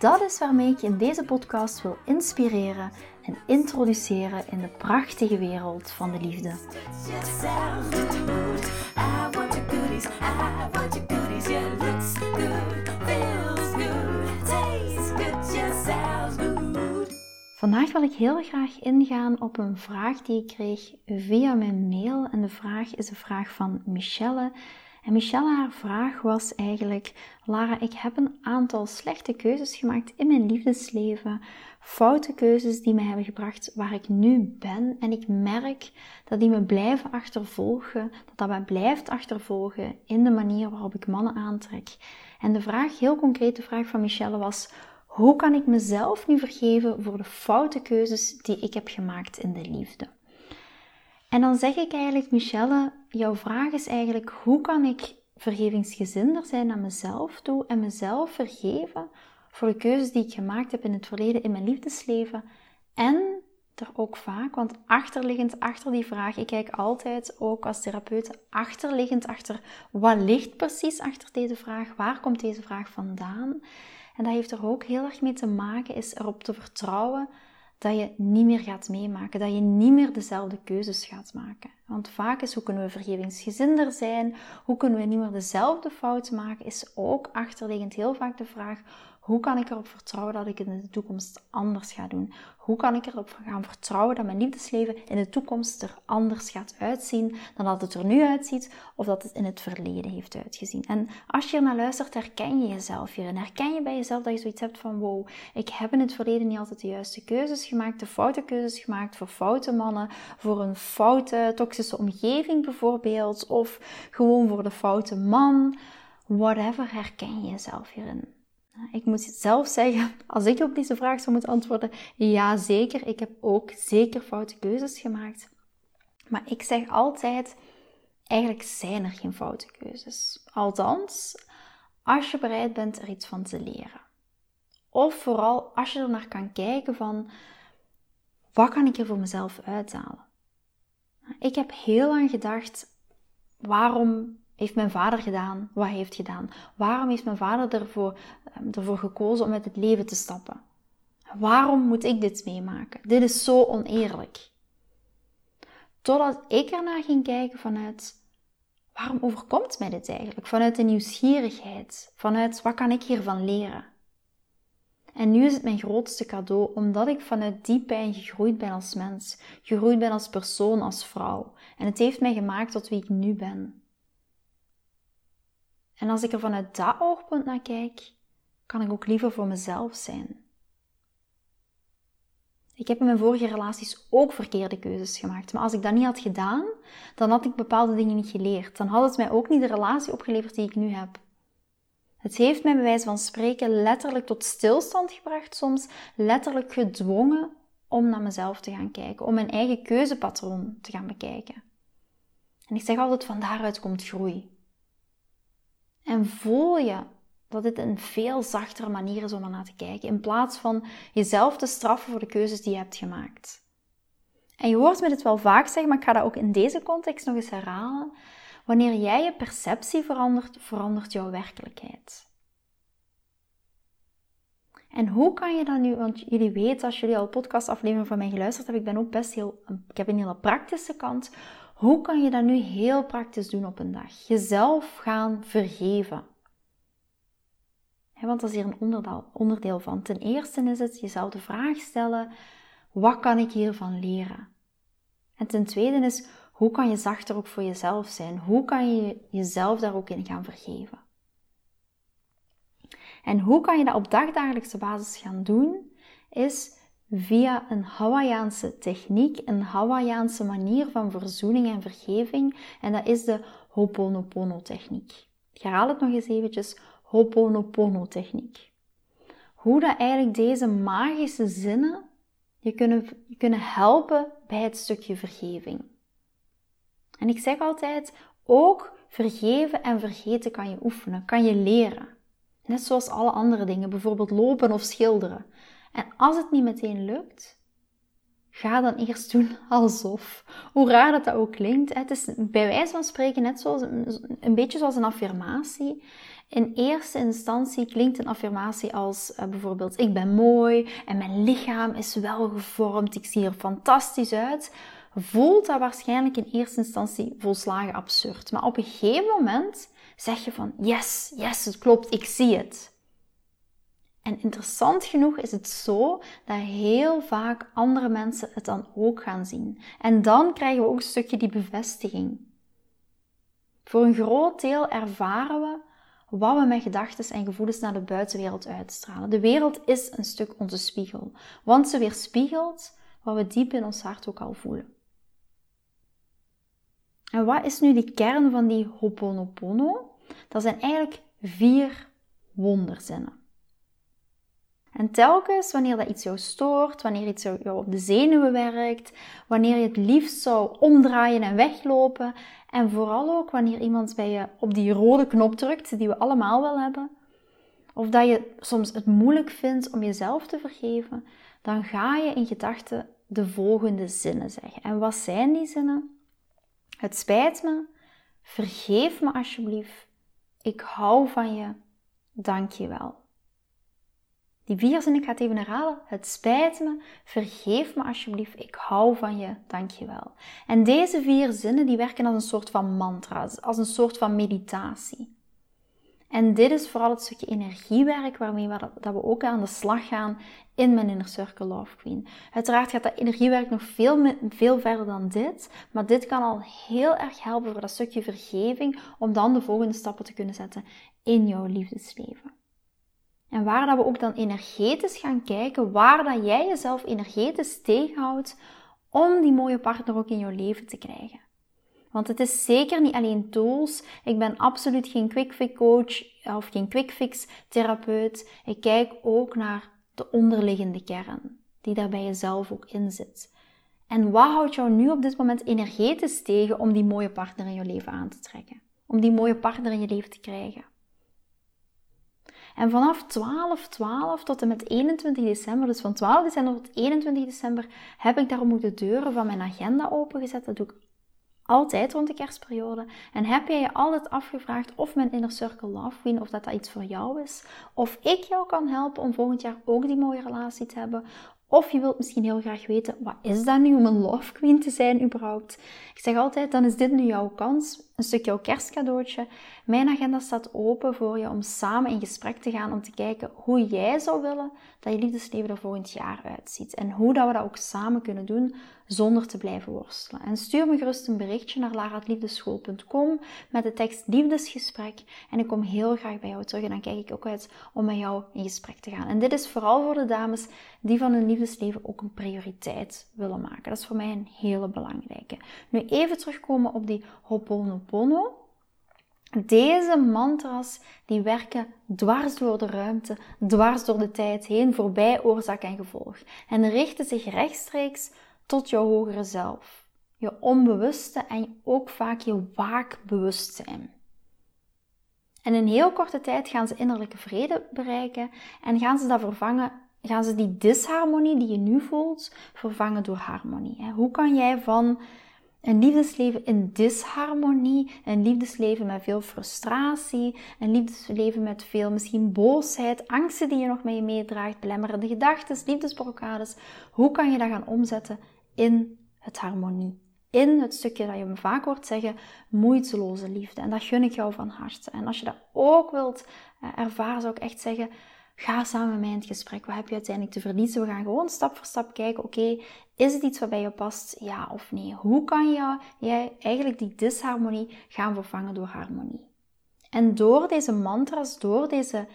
Dat is waarmee ik je in deze podcast wil inspireren en introduceren in de prachtige wereld van de liefde. Vandaag wil ik heel graag ingaan op een vraag die ik kreeg via mijn mail. En de vraag is een vraag van Michelle. En Michelle, haar vraag was eigenlijk: Lara, ik heb een aantal slechte keuzes gemaakt in mijn liefdesleven. Foute keuzes die me hebben gebracht waar ik nu ben. En ik merk dat die me blijven achtervolgen, dat dat mij blijft achtervolgen in de manier waarop ik mannen aantrek. En de vraag, heel concrete vraag van Michelle was: hoe kan ik mezelf nu vergeven voor de foute keuzes die ik heb gemaakt in de liefde? En dan zeg ik eigenlijk, Michelle, jouw vraag is eigenlijk: hoe kan ik vergevingsgezinder zijn naar mezelf toe en mezelf vergeven voor de keuzes die ik gemaakt heb in het verleden in mijn liefdesleven? En er ook vaak, want achterliggend achter die vraag, ik kijk altijd ook als therapeut achterliggend achter wat ligt precies achter deze vraag, waar komt deze vraag vandaan? En dat heeft er ook heel erg mee te maken, is erop te vertrouwen dat je niet meer gaat meemaken, dat je niet meer dezelfde keuzes gaat maken. Want vaak is hoe kunnen we vergevingsgezinder zijn, hoe kunnen we niet meer dezelfde fouten maken, is ook achterliggend heel vaak de vraag hoe kan ik erop vertrouwen dat ik het in de toekomst anders ga doen? Hoe kan ik erop gaan vertrouwen dat mijn liefdesleven in de toekomst er anders gaat uitzien dan dat het er nu uitziet of dat het in het verleden heeft uitgezien? En als je er naar luistert, herken je jezelf hierin. Herken je bij jezelf dat je zoiets hebt van wow, ik heb in het verleden niet altijd de juiste keuzes gemaakt, de foute keuzes gemaakt voor foute mannen, voor een foute toxische omgeving bijvoorbeeld, of gewoon voor de foute man. Whatever, herken je jezelf hierin. Ik moet zelf zeggen, als ik op deze vraag zou moeten antwoorden, ja zeker, ik heb ook zeker foute keuzes gemaakt. Maar ik zeg altijd, eigenlijk zijn er geen foute keuzes. Althans, als je bereid bent er iets van te leren. Of vooral als je er naar kan kijken van, wat kan ik er voor mezelf uithalen? Ik heb heel lang gedacht, waarom heeft mijn vader gedaan? Wat hij heeft gedaan? Waarom heeft mijn vader ervoor, ehm, ervoor gekozen om met het leven te stappen? Waarom moet ik dit meemaken? Dit is zo oneerlijk. Totdat ik ernaar ging kijken vanuit waarom overkomt mij dit eigenlijk? Vanuit de nieuwsgierigheid, vanuit wat kan ik hiervan leren? En nu is het mijn grootste cadeau, omdat ik vanuit die pijn gegroeid ben als mens, gegroeid ben als persoon, als vrouw. En het heeft mij gemaakt tot wie ik nu ben. En als ik er vanuit dat oogpunt naar kijk, kan ik ook liever voor mezelf zijn. Ik heb in mijn vorige relaties ook verkeerde keuzes gemaakt. Maar als ik dat niet had gedaan, dan had ik bepaalde dingen niet geleerd. Dan had het mij ook niet de relatie opgeleverd die ik nu heb. Het heeft mij bij wijze van spreken letterlijk tot stilstand gebracht, soms letterlijk gedwongen om naar mezelf te gaan kijken, om mijn eigen keuzepatroon te gaan bekijken. En ik zeg altijd: van daaruit komt groei. En voel je dat dit een veel zachtere manier is om er naar te kijken, in plaats van jezelf te straffen voor de keuzes die je hebt gemaakt. En je hoort me dit wel vaak zeggen, maar ik ga dat ook in deze context nog eens herhalen. Wanneer jij je perceptie verandert, verandert jouw werkelijkheid. En hoe kan je dat nu, want jullie weten als jullie al podcastafleveringen van mij geluisterd hebben, ik ben ook best heel, ik heb een hele praktische kant. Hoe kan je dat nu heel praktisch doen op een dag? Jezelf gaan vergeven. want dat is hier een onderdeel, van. Ten eerste is het jezelf de vraag stellen: wat kan ik hiervan leren? En ten tweede is: hoe kan je zachter ook voor jezelf zijn? Hoe kan je jezelf daar ook in gaan vergeven? En hoe kan je dat op dagdagelijkse basis gaan doen? Is via een Hawaiiaanse techniek, een Hawaiiaanse manier van verzoening en vergeving. En dat is de Ho'oponopono techniek. Ik herhaal het nog eens eventjes, Ho'oponopono techniek. Hoe dat eigenlijk deze magische zinnen je kunnen, je kunnen helpen bij het stukje vergeving. En ik zeg altijd, ook vergeven en vergeten kan je oefenen, kan je leren. Net zoals alle andere dingen, bijvoorbeeld lopen of schilderen. En als het niet meteen lukt, ga dan eerst doen alsof. Hoe raar dat dat ook klinkt. Het is bij wijze van spreken net zoals een beetje zoals een affirmatie. In eerste instantie klinkt een affirmatie als uh, bijvoorbeeld ik ben mooi en mijn lichaam is wel gevormd, ik zie er fantastisch uit. Voelt dat waarschijnlijk in eerste instantie volslagen absurd. Maar op een gegeven moment zeg je van yes, yes, het klopt, ik zie het. En interessant genoeg is het zo dat heel vaak andere mensen het dan ook gaan zien. En dan krijgen we ook een stukje die bevestiging. Voor een groot deel ervaren we wat we met gedachten en gevoelens naar de buitenwereld uitstralen. De wereld is een stuk onze spiegel, want ze weerspiegelt wat we diep in ons hart ook al voelen. En wat is nu de kern van die Ho'oponopono? Dat zijn eigenlijk vier wonderzinnen. En telkens wanneer dat iets jou stoort, wanneer iets jou op de zenuwen werkt, wanneer je het liefst zou omdraaien en weglopen, en vooral ook wanneer iemand bij je op die rode knop drukt, die we allemaal wel hebben, of dat je soms het moeilijk vindt om jezelf te vergeven, dan ga je in gedachten de volgende zinnen zeggen. En wat zijn die zinnen? Het spijt me, vergeef me alsjeblieft, ik hou van je, dank je wel. Die vier zinnen, ik ga het even herhalen. Het spijt me, vergeef me alsjeblieft, ik hou van je, dankjewel. En deze vier zinnen die werken als een soort van mantra, als een soort van meditatie. En dit is vooral het stukje energiewerk waarmee we, dat we ook aan de slag gaan in mijn Inner Circle Love Queen. Uiteraard gaat dat energiewerk nog veel, veel verder dan dit, maar dit kan al heel erg helpen voor dat stukje vergeving om dan de volgende stappen te kunnen zetten in jouw liefdesleven. En waar dat we ook dan energetisch gaan kijken, waar dat jij jezelf energetisch tegenhoudt om die mooie partner ook in jouw leven te krijgen. Want het is zeker niet alleen tools. Ik ben absoluut geen quick fix coach of geen quick fix therapeut. Ik kijk ook naar de onderliggende kern, die daar bij jezelf ook in zit. En wat houdt jou nu op dit moment energetisch tegen om die mooie partner in je leven aan te trekken? Om die mooie partner in je leven te krijgen? En vanaf 12, 12 tot en met 21 december, dus van 12 december tot 21 december, heb ik daarom ook de deuren van mijn agenda opengezet. Dat doe ik altijd rond de kerstperiode. En heb jij je altijd afgevraagd of mijn Inner Circle Love Queen, of dat dat iets voor jou is? Of ik jou kan helpen om volgend jaar ook die mooie relatie te hebben? Of je wilt misschien heel graag weten, wat is dat nu om een love queen te zijn überhaupt? Ik zeg altijd, dan is dit nu jouw kans, een stuk jouw kerstcadeautje. Mijn agenda staat open voor je om samen in gesprek te gaan om te kijken hoe jij zou willen dat je liefdesleven er volgend jaar uitziet. En hoe dat we dat ook samen kunnen doen zonder te blijven worstelen. En stuur me gerust een berichtje naar laraatliefdeschool.com met de tekst liefdesgesprek. En ik kom heel graag bij jou terug en dan kijk ik ook uit om met jou in gesprek te gaan. En dit is vooral voor de dames die van hun liefdesleven ook een prioriteit willen maken. Dat is voor mij een hele belangrijke. Nu even terugkomen op die Ho'oponopono. Deze mantras die werken dwars door de ruimte, dwars door de tijd heen, voorbij oorzaak en gevolg. En richten zich rechtstreeks tot jouw hogere zelf. Je onbewuste en ook vaak je waakbewustzijn. En in heel korte tijd gaan ze innerlijke vrede bereiken en gaan ze dat vervangen, gaan ze die disharmonie die je nu voelt, vervangen door harmonie. Hoe kan jij van een liefdesleven in disharmonie, een liefdesleven met veel frustratie, een liefdesleven met veel misschien boosheid, angsten die je nog met je meedraagt, belemmerende gedachten, liefdesblokkades. Hoe kan je dat gaan omzetten in het harmonie? In het stukje dat je me vaak hoort zeggen, moeiteloze liefde. En dat gun ik jou van harte. En als je dat ook wilt eh, ervaren, zou ik echt zeggen, Ga samen met mij in het gesprek. Wat heb je uiteindelijk te verliezen? We gaan gewoon stap voor stap kijken. Oké, is het iets wat bij je past? Ja of nee? Hoe kan jij eigenlijk die disharmonie gaan vervangen door harmonie? En door deze mantras, door deze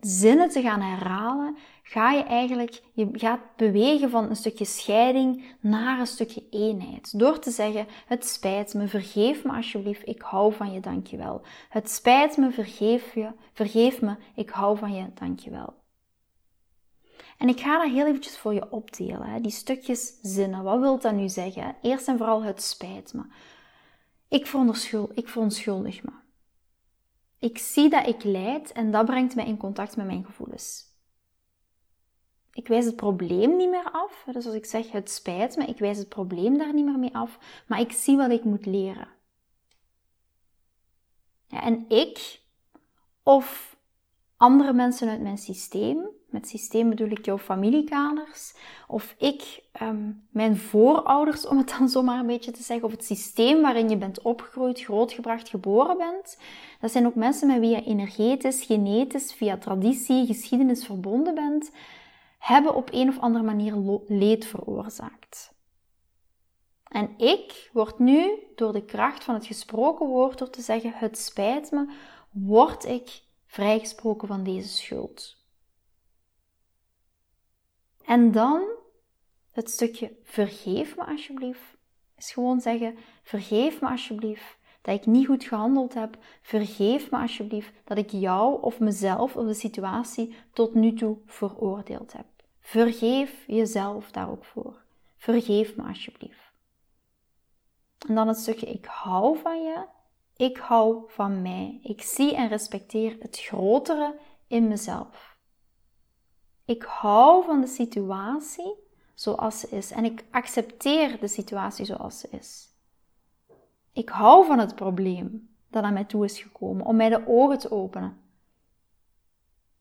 zinnen te gaan herhalen, ga je eigenlijk, je gaat bewegen van een stukje scheiding naar een stukje eenheid. Door te zeggen, het spijt me, vergeef me alsjeblieft, ik hou van je, dankjewel. Het spijt me, vergeef, je, vergeef me, ik hou van je, dankjewel. En ik ga dat heel eventjes voor je opdelen, die stukjes zinnen. Wat wil dat nu zeggen? Eerst en vooral, het spijt me. Ik, ik verontschuldig me. Ik zie dat ik lijd en dat brengt mij in contact met mijn gevoelens. Ik wijs het probleem niet meer af. Dus als ik zeg het spijt me, ik wijs het probleem daar niet meer mee af, maar ik zie wat ik moet leren. Ja, en ik of andere mensen uit mijn systeem, met systeem bedoel ik jouw familiekaders, of ik, um, mijn voorouders, om het dan zomaar een beetje te zeggen, of het systeem waarin je bent opgegroeid, grootgebracht, geboren bent. Dat zijn ook mensen met wie je energetisch, genetisch, via traditie, geschiedenis verbonden bent, hebben op een of andere manier leed veroorzaakt. En ik word nu door de kracht van het gesproken woord, door te zeggen: Het spijt me, word ik vrijgesproken van deze schuld. En dan het stukje vergeef me alsjeblieft. Is gewoon zeggen: vergeef me alsjeblieft dat ik niet goed gehandeld heb. Vergeef me alsjeblieft dat ik jou of mezelf of de situatie tot nu toe veroordeeld heb. Vergeef jezelf daar ook voor. Vergeef me alsjeblieft. En dan het stukje ik hou van je. Ik hou van mij. Ik zie en respecteer het grotere in mezelf. Ik hou van de situatie zoals ze is en ik accepteer de situatie zoals ze is. Ik hou van het probleem dat aan mij toe is gekomen om mij de ogen te openen.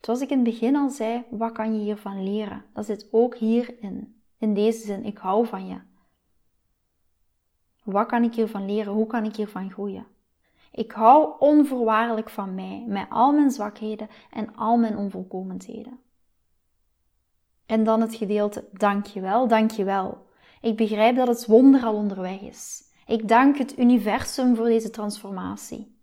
Zoals ik in het begin al zei, wat kan je hiervan leren? Dat zit ook hierin. In deze zin, ik hou van je. Wat kan ik hiervan leren? Hoe kan ik hiervan groeien? Ik hou onvoorwaardelijk van mij, met al mijn zwakheden en al mijn onvolkomenheden. En dan het gedeelte dankjewel, dankjewel. Ik begrijp dat het wonder al onderweg is. Ik dank het universum voor deze transformatie.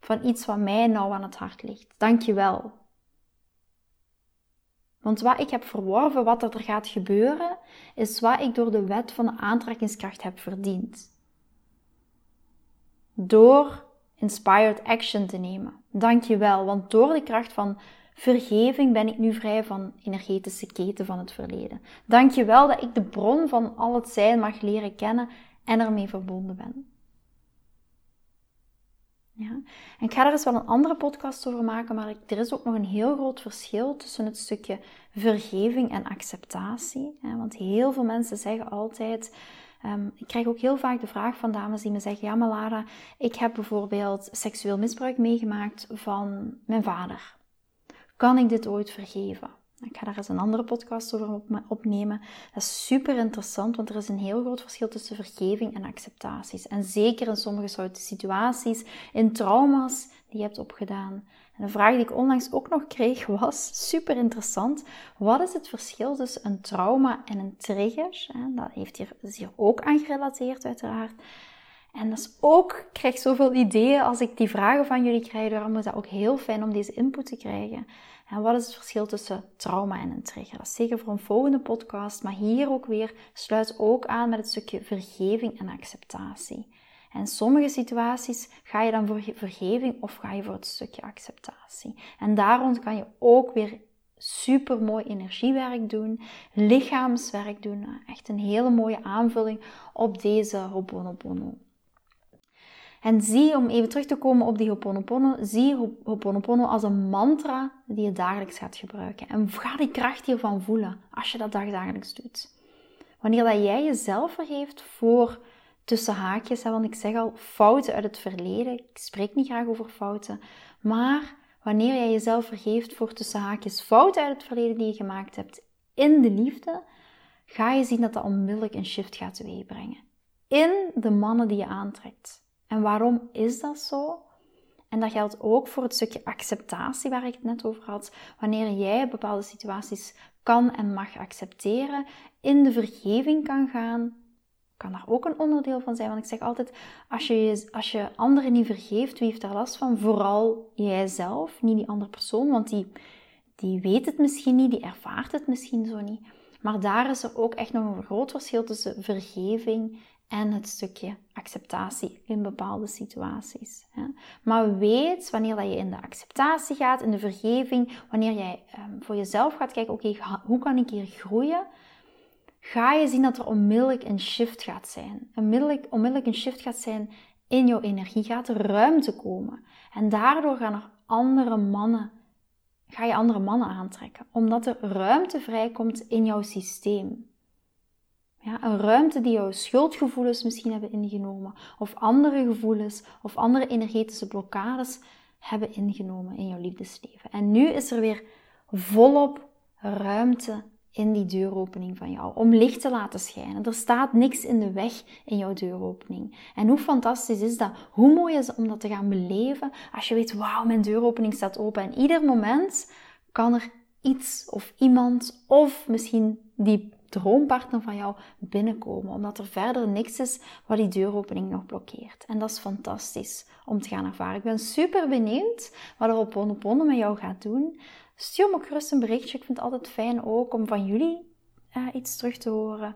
Van iets wat mij nou aan het hart ligt. Dankjewel. Want wat ik heb verworven, wat er gaat gebeuren, is wat ik door de wet van de aantrekkingskracht heb verdiend. Door inspired action te nemen. Dankjewel, want door de kracht van vergeving ben ik nu vrij van energetische keten van het verleden. Dankjewel dat ik de bron van al het zijn mag leren kennen en ermee verbonden ben. Ja? En ik ga er eens wel een andere podcast over maken, maar er is ook nog een heel groot verschil tussen het stukje vergeving en acceptatie. Want heel veel mensen zeggen altijd, um, ik krijg ook heel vaak de vraag van dames die me zeggen, ja Lara, ik heb bijvoorbeeld seksueel misbruik meegemaakt van mijn vader. Kan ik dit ooit vergeven? Ik ga daar eens een andere podcast over opnemen. Dat is super interessant, want er is een heel groot verschil tussen vergeving en acceptaties. En zeker in sommige situaties, in trauma's die je hebt opgedaan. En een vraag die ik onlangs ook nog kreeg was super interessant. Wat is het verschil tussen een trauma en een trigger? Dat heeft hier, is hier ook aan gerelateerd, uiteraard. En dat is ook, ik krijg zoveel ideeën als ik die vragen van jullie krijg. Daarom is dat ook heel fijn om deze input te krijgen. En wat is het verschil tussen trauma en een trigger? Dat is zeker voor een volgende podcast, maar hier ook weer sluit ook aan met het stukje vergeving en acceptatie. En sommige situaties ga je dan voor vergeving of ga je voor het stukje acceptatie. En daarom kan je ook weer super mooi energiewerk doen, lichaamswerk doen. Echt een hele mooie aanvulling op deze Ho'oponopono. En zie, om even terug te komen op die Ho'oponopono, zie Ho'oponopono als een mantra die je dagelijks gaat gebruiken. En ga die kracht hiervan voelen als je dat dagelijks doet. Wanneer dat jij jezelf vergeeft voor tussen haakjes, want ik zeg al fouten uit het verleden. Ik spreek niet graag over fouten, maar wanneer jij jezelf vergeeft voor tussen haakjes fouten uit het verleden die je gemaakt hebt in de liefde, ga je zien dat dat onmiddellijk een shift gaat teweegbrengen. In de mannen die je aantrekt. En waarom is dat zo? En dat geldt ook voor het stukje acceptatie waar ik het net over had. Wanneer jij bepaalde situaties kan en mag accepteren, in de vergeving kan gaan, kan daar ook een onderdeel van zijn. Want ik zeg altijd, als je, als je anderen niet vergeeft, wie heeft daar last van? Vooral jijzelf, niet die andere persoon, want die, die weet het misschien niet, die ervaart het misschien zo niet. Maar daar is er ook echt nog een groot verschil tussen vergeving en het stukje acceptatie in bepaalde situaties. Maar weet wanneer dat je in de acceptatie gaat, in de vergeving, wanneer jij ehm, voor jezelf gaat kijken, oké, hoe kan ik hier groeien? Ga je zien dat er onmiddellijk een shift gaat zijn. Onmiddellijk, onmiddellijk een shift gaat zijn in jouw energie, gaat er ruimte komen. En daardoor gaan er andere mannen, ga je andere mannen aantrekken. Omdat er ruimte vrijkomt in jouw systeem. Ja, een ruimte die jouw schuldgevoelens misschien hebben ingenomen, of andere gevoelens, of andere energetische blokkades hebben ingenomen in jouw liefdesleven. En nu is er weer volop ruimte in die deuropening van jou, om licht te laten schijnen. Er staat niks in de weg in jouw deuropening. En hoe fantastisch is dat? Hoe mooi is het om dat te gaan beleven als je weet, wauw, mijn deuropening staat open. En ieder moment kan er iets of iemand of misschien die droompartner van jou binnenkomen, omdat er verder niks is wat die deuropening nog blokkeert. En dat is fantastisch om te gaan ervaren. Ik ben super benieuwd wat er op Honopono met jou gaat doen. Stuur me gerust een berichtje. Ik vind het altijd fijn ook om van jullie uh, iets terug te horen.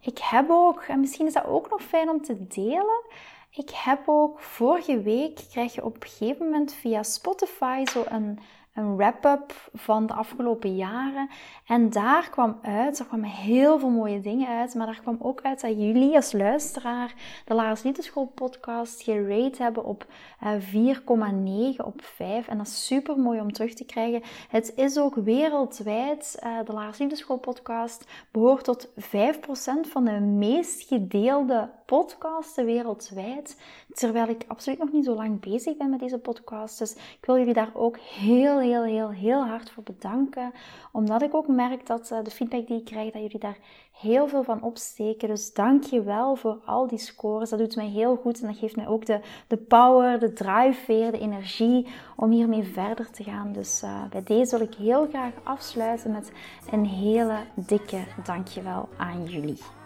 Ik heb ook, en misschien is dat ook nog fijn om te delen. Ik heb ook vorige week, krijg je op een gegeven moment via Spotify zo een een wrap-up van de afgelopen jaren. En daar kwam uit, er kwamen heel veel mooie dingen uit, maar daar kwam ook uit dat jullie als luisteraar de Lars Liedenschool podcast gerate hebben op 4,9 eh, op 5. En dat is super mooi om terug te krijgen. Het is ook wereldwijd, uh, de Lars Liedenschool podcast behoort tot 5% van de meest gedeelde podcasten wereldwijd. Terwijl ik absoluut nog niet zo lang bezig ben met deze podcast. Dus ik wil jullie daar ook heel heel, heel, heel hard voor bedanken. Omdat ik ook merk dat uh, de feedback die ik krijg, dat jullie daar heel veel van opsteken. Dus dank je wel voor al die scores. Dat doet mij heel goed en dat geeft mij ook de, de power, de drive weer, de energie om hiermee verder te gaan. Dus uh, bij deze wil ik heel graag afsluiten met een hele dikke dankjewel aan jullie.